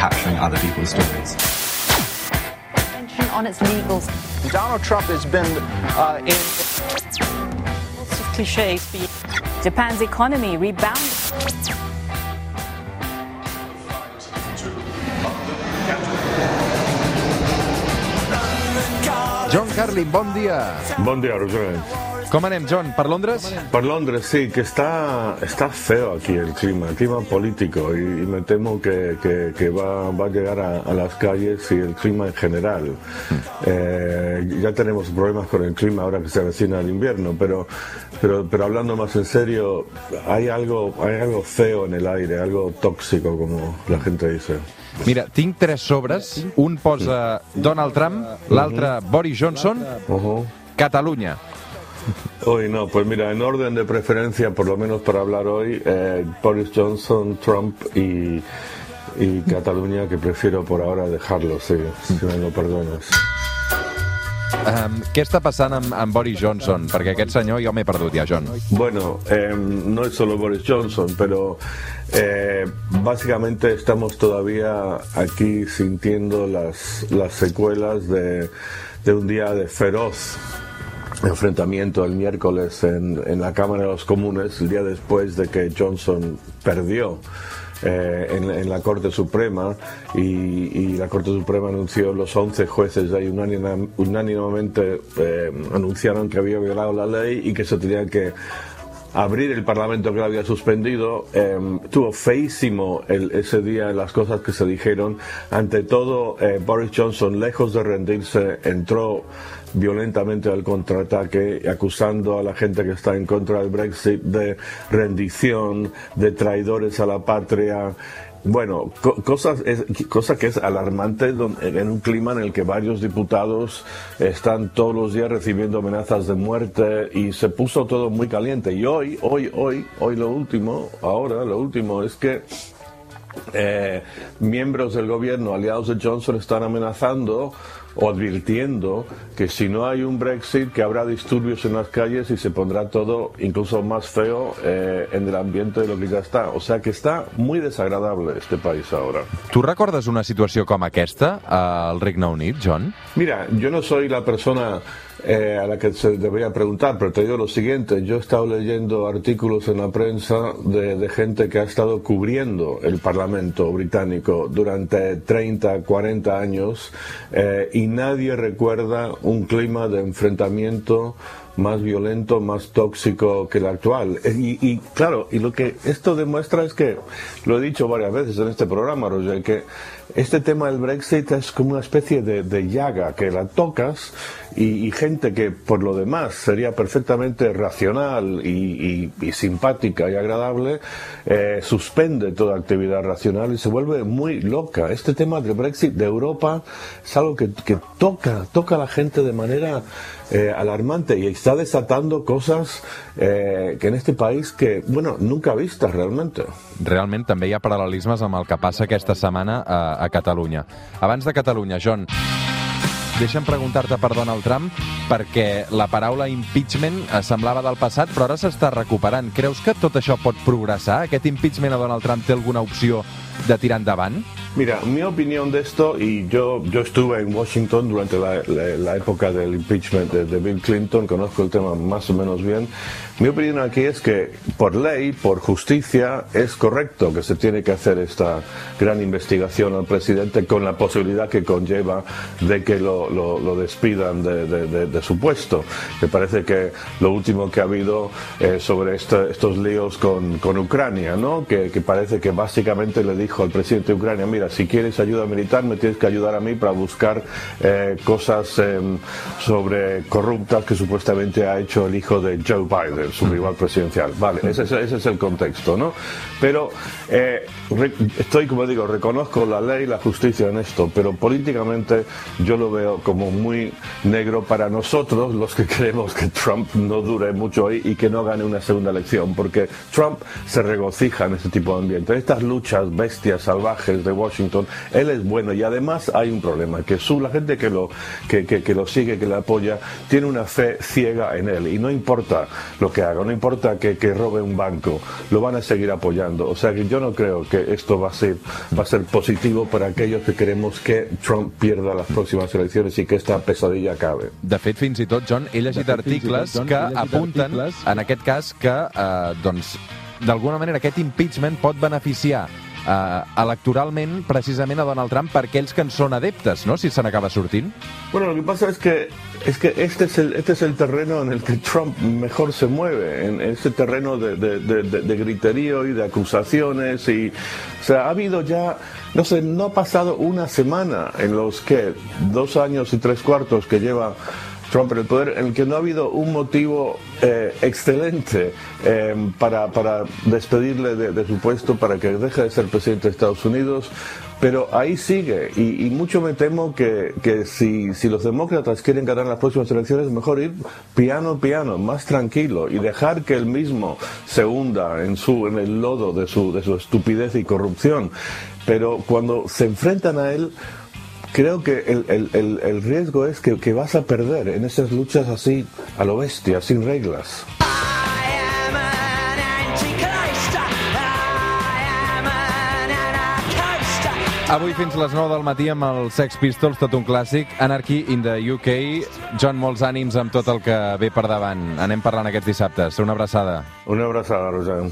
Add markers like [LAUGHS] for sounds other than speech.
capturing other people's stories. On its legals. Donald Trump has been uh, in. Lots of cliches. Japan's economy rebounded. John Carlin, bon dia. Bon dia, Roger. Com anem, John? Per Londres? Per Londres, sí, que está, está feo aquí el clima, el clima político, y, y me temo que, que, que va, va, a llegar a, a, las calles y el clima en general. Eh, ya tenemos problemas con el clima ahora que se avecina el invierno, pero, pero, pero hablando más en serio, hay algo, hay algo feo en el aire, algo tóxico, como la gente dice. Mira, tinc tres sobres. Un posa Donald Trump, l'altre Boris Johnson, Uh -huh. Catalunya. Hoy no, pues mira, en orden de preferencia, por lo menos para hablar hoy, eh, Boris Johnson, Trump y, y Cataluña, que prefiero por ahora dejarlo, sí, si me lo perdonas. Um, què està passant amb, amb Boris Johnson? Perquè aquest senyor jo m'he perdut ja, John. Bueno, eh, no es solo Boris Johnson, pero eh, básicamente estamos todavía aquí sintiendo las, las secuelas de, de un día de feroz enfrentamiento el miércoles en, en, la Cámara de los Comunes, el día después de que Johnson perdió eh, en, en, la Corte Suprema y, y, la Corte Suprema anunció, los 11 jueces ahí unánime, unánimemente eh, anunciaron que había violado la ley y que se tenía que abrir el Parlamento que lo había suspendido. Eh, tuvo feísimo ese día las cosas que se dijeron. Ante todo, eh, Boris Johnson, lejos de rendirse, entró violentamente al contraataque, acusando a la gente que está en contra del Brexit de rendición, de traidores a la patria. Bueno, co cosas, es, cosa que es alarmante en un clima en el que varios diputados están todos los días recibiendo amenazas de muerte y se puso todo muy caliente. Y hoy, hoy, hoy, hoy lo último, ahora lo último es que eh, miembros del gobierno aliados de Johnson están amenazando o advirtiendo que si no hay un Brexit que habrá disturbios en las calles y se pondrá todo incluso más feo eh, en el ambiente de lo que ya está. O sea que está muy desagradable este país ahora. ¿Tú recuerdas una situación como aquesta al Regne Unit, John? Mira, yo no soy la persona eh, a la que se debería preguntar, pero te digo lo siguiente, yo he estado leyendo artículos en la prensa de, de gente que ha estado cubriendo el Parlamento británico durante 30, 40 años eh, y nadie recuerda un clima de enfrentamiento más violento, más tóxico que el actual. Y, y, claro, y lo que esto demuestra es que, lo he dicho varias veces en este programa, Roger, que este tema del Brexit es como una especie de, llaga que la tocas y, gente que por lo demás sería perfectamente racional y, y simpática y agradable, eh, suspende toda actividad racional y se vuelve muy loca. Este tema del Brexit de Europa es algo que, que toca, toca a la gente de manera eh, alarmante y está desatando cosas eh, que en este país que, bueno, nunca vistas realmente. Realment també hi ha paral·lelismes amb el que passa aquesta setmana a, a Catalunya. Abans de Catalunya, John, deixa'm preguntar-te per Donald Trump perquè la paraula impeachment semblava del passat però ara s'està recuperant. Creus que tot això pot progressar? Aquest impeachment a Donald Trump té alguna opció de tirar endavant? Mira, mi opinión de esto, y yo, yo estuve en Washington durante la, época del impeachment de, Bill Clinton, conozco el tema más o menos bien. Mi opinión aquí es que por ley, por justicia, es correcto que se tiene que hacer esta gran investigación al presidente con la posibilidad que conlleva de que lo, despidan de, su puesto. Me parece que lo último que ha habido eh, sobre estos líos con, Ucrania, ¿no? Que, parece que básicamente le dijo al presidente de Ucrania, si quieres ayuda militar, me tienes que ayudar a mí para buscar eh, cosas eh, sobre corruptas que supuestamente ha hecho el hijo de Joe Biden, su rival presidencial. Vale, ese, ese es el contexto, ¿no? Pero eh, estoy, como digo, reconozco la ley y la justicia en esto, pero políticamente yo lo veo como muy negro para nosotros, los que [LAUGHS] queremos que Trump no dure mucho ahí y que no gane una segunda elección, porque Trump se regocija en ese tipo de ambiente. Estas luchas bestias salvajes de Washington Washington. Él es bueno y además hay un problema, que su, la gente que lo, que, que, que lo sigue, que le apoya, tiene una fe ciega en él y no importa lo que haga, no importa que, que robe un banco, lo van a seguir apoyando. O sea que yo no creo que esto va a ser, va a ser positivo para aquellos que queremos que Trump pierda las próximas elecciones y que esta pesadilla acabe. De fet, fins i tot, John, he llegit fet, i tot, articles John, que llegit apunten, articles- en aquest cas, que, eh, doncs, d'alguna manera aquest impeachment pot beneficiar eh, electoralment precisament a Donald Trump per aquells que en són adeptes, no?, si se n'acaba sortint. Bueno, lo que pasa es que es que este es el este es el terreno en el que Trump mejor se mueve, en ese terreno de, de, de- de- griterío y de acusaciones y o sea ha habido ya no sé no ha pasado una semana en los que dos años y tres cuartos que lleva Trump en el poder, en el que no ha habido un motivo eh, excelente eh, para, para despedirle de, de su puesto, para que deje de ser presidente de Estados Unidos, pero ahí sigue. Y, y mucho me temo que, que si, si los demócratas quieren ganar las próximas elecciones, mejor ir piano piano, más tranquilo, y dejar que él mismo se hunda en, su, en el lodo de su, de su estupidez y corrupción. Pero cuando se enfrentan a él, creo que el, el- el- el riesgo es que, que vas a perder en esas luchas así a lo bestia, sin reglas. Avui fins les 9 del matí amb els Sex Pistols, tot un clàssic. Anarchy in the UK. John, molts ànims amb tot el que ve per davant. Anem parlant aquests dissabtes. Una abraçada. Una abrazada, Rosán.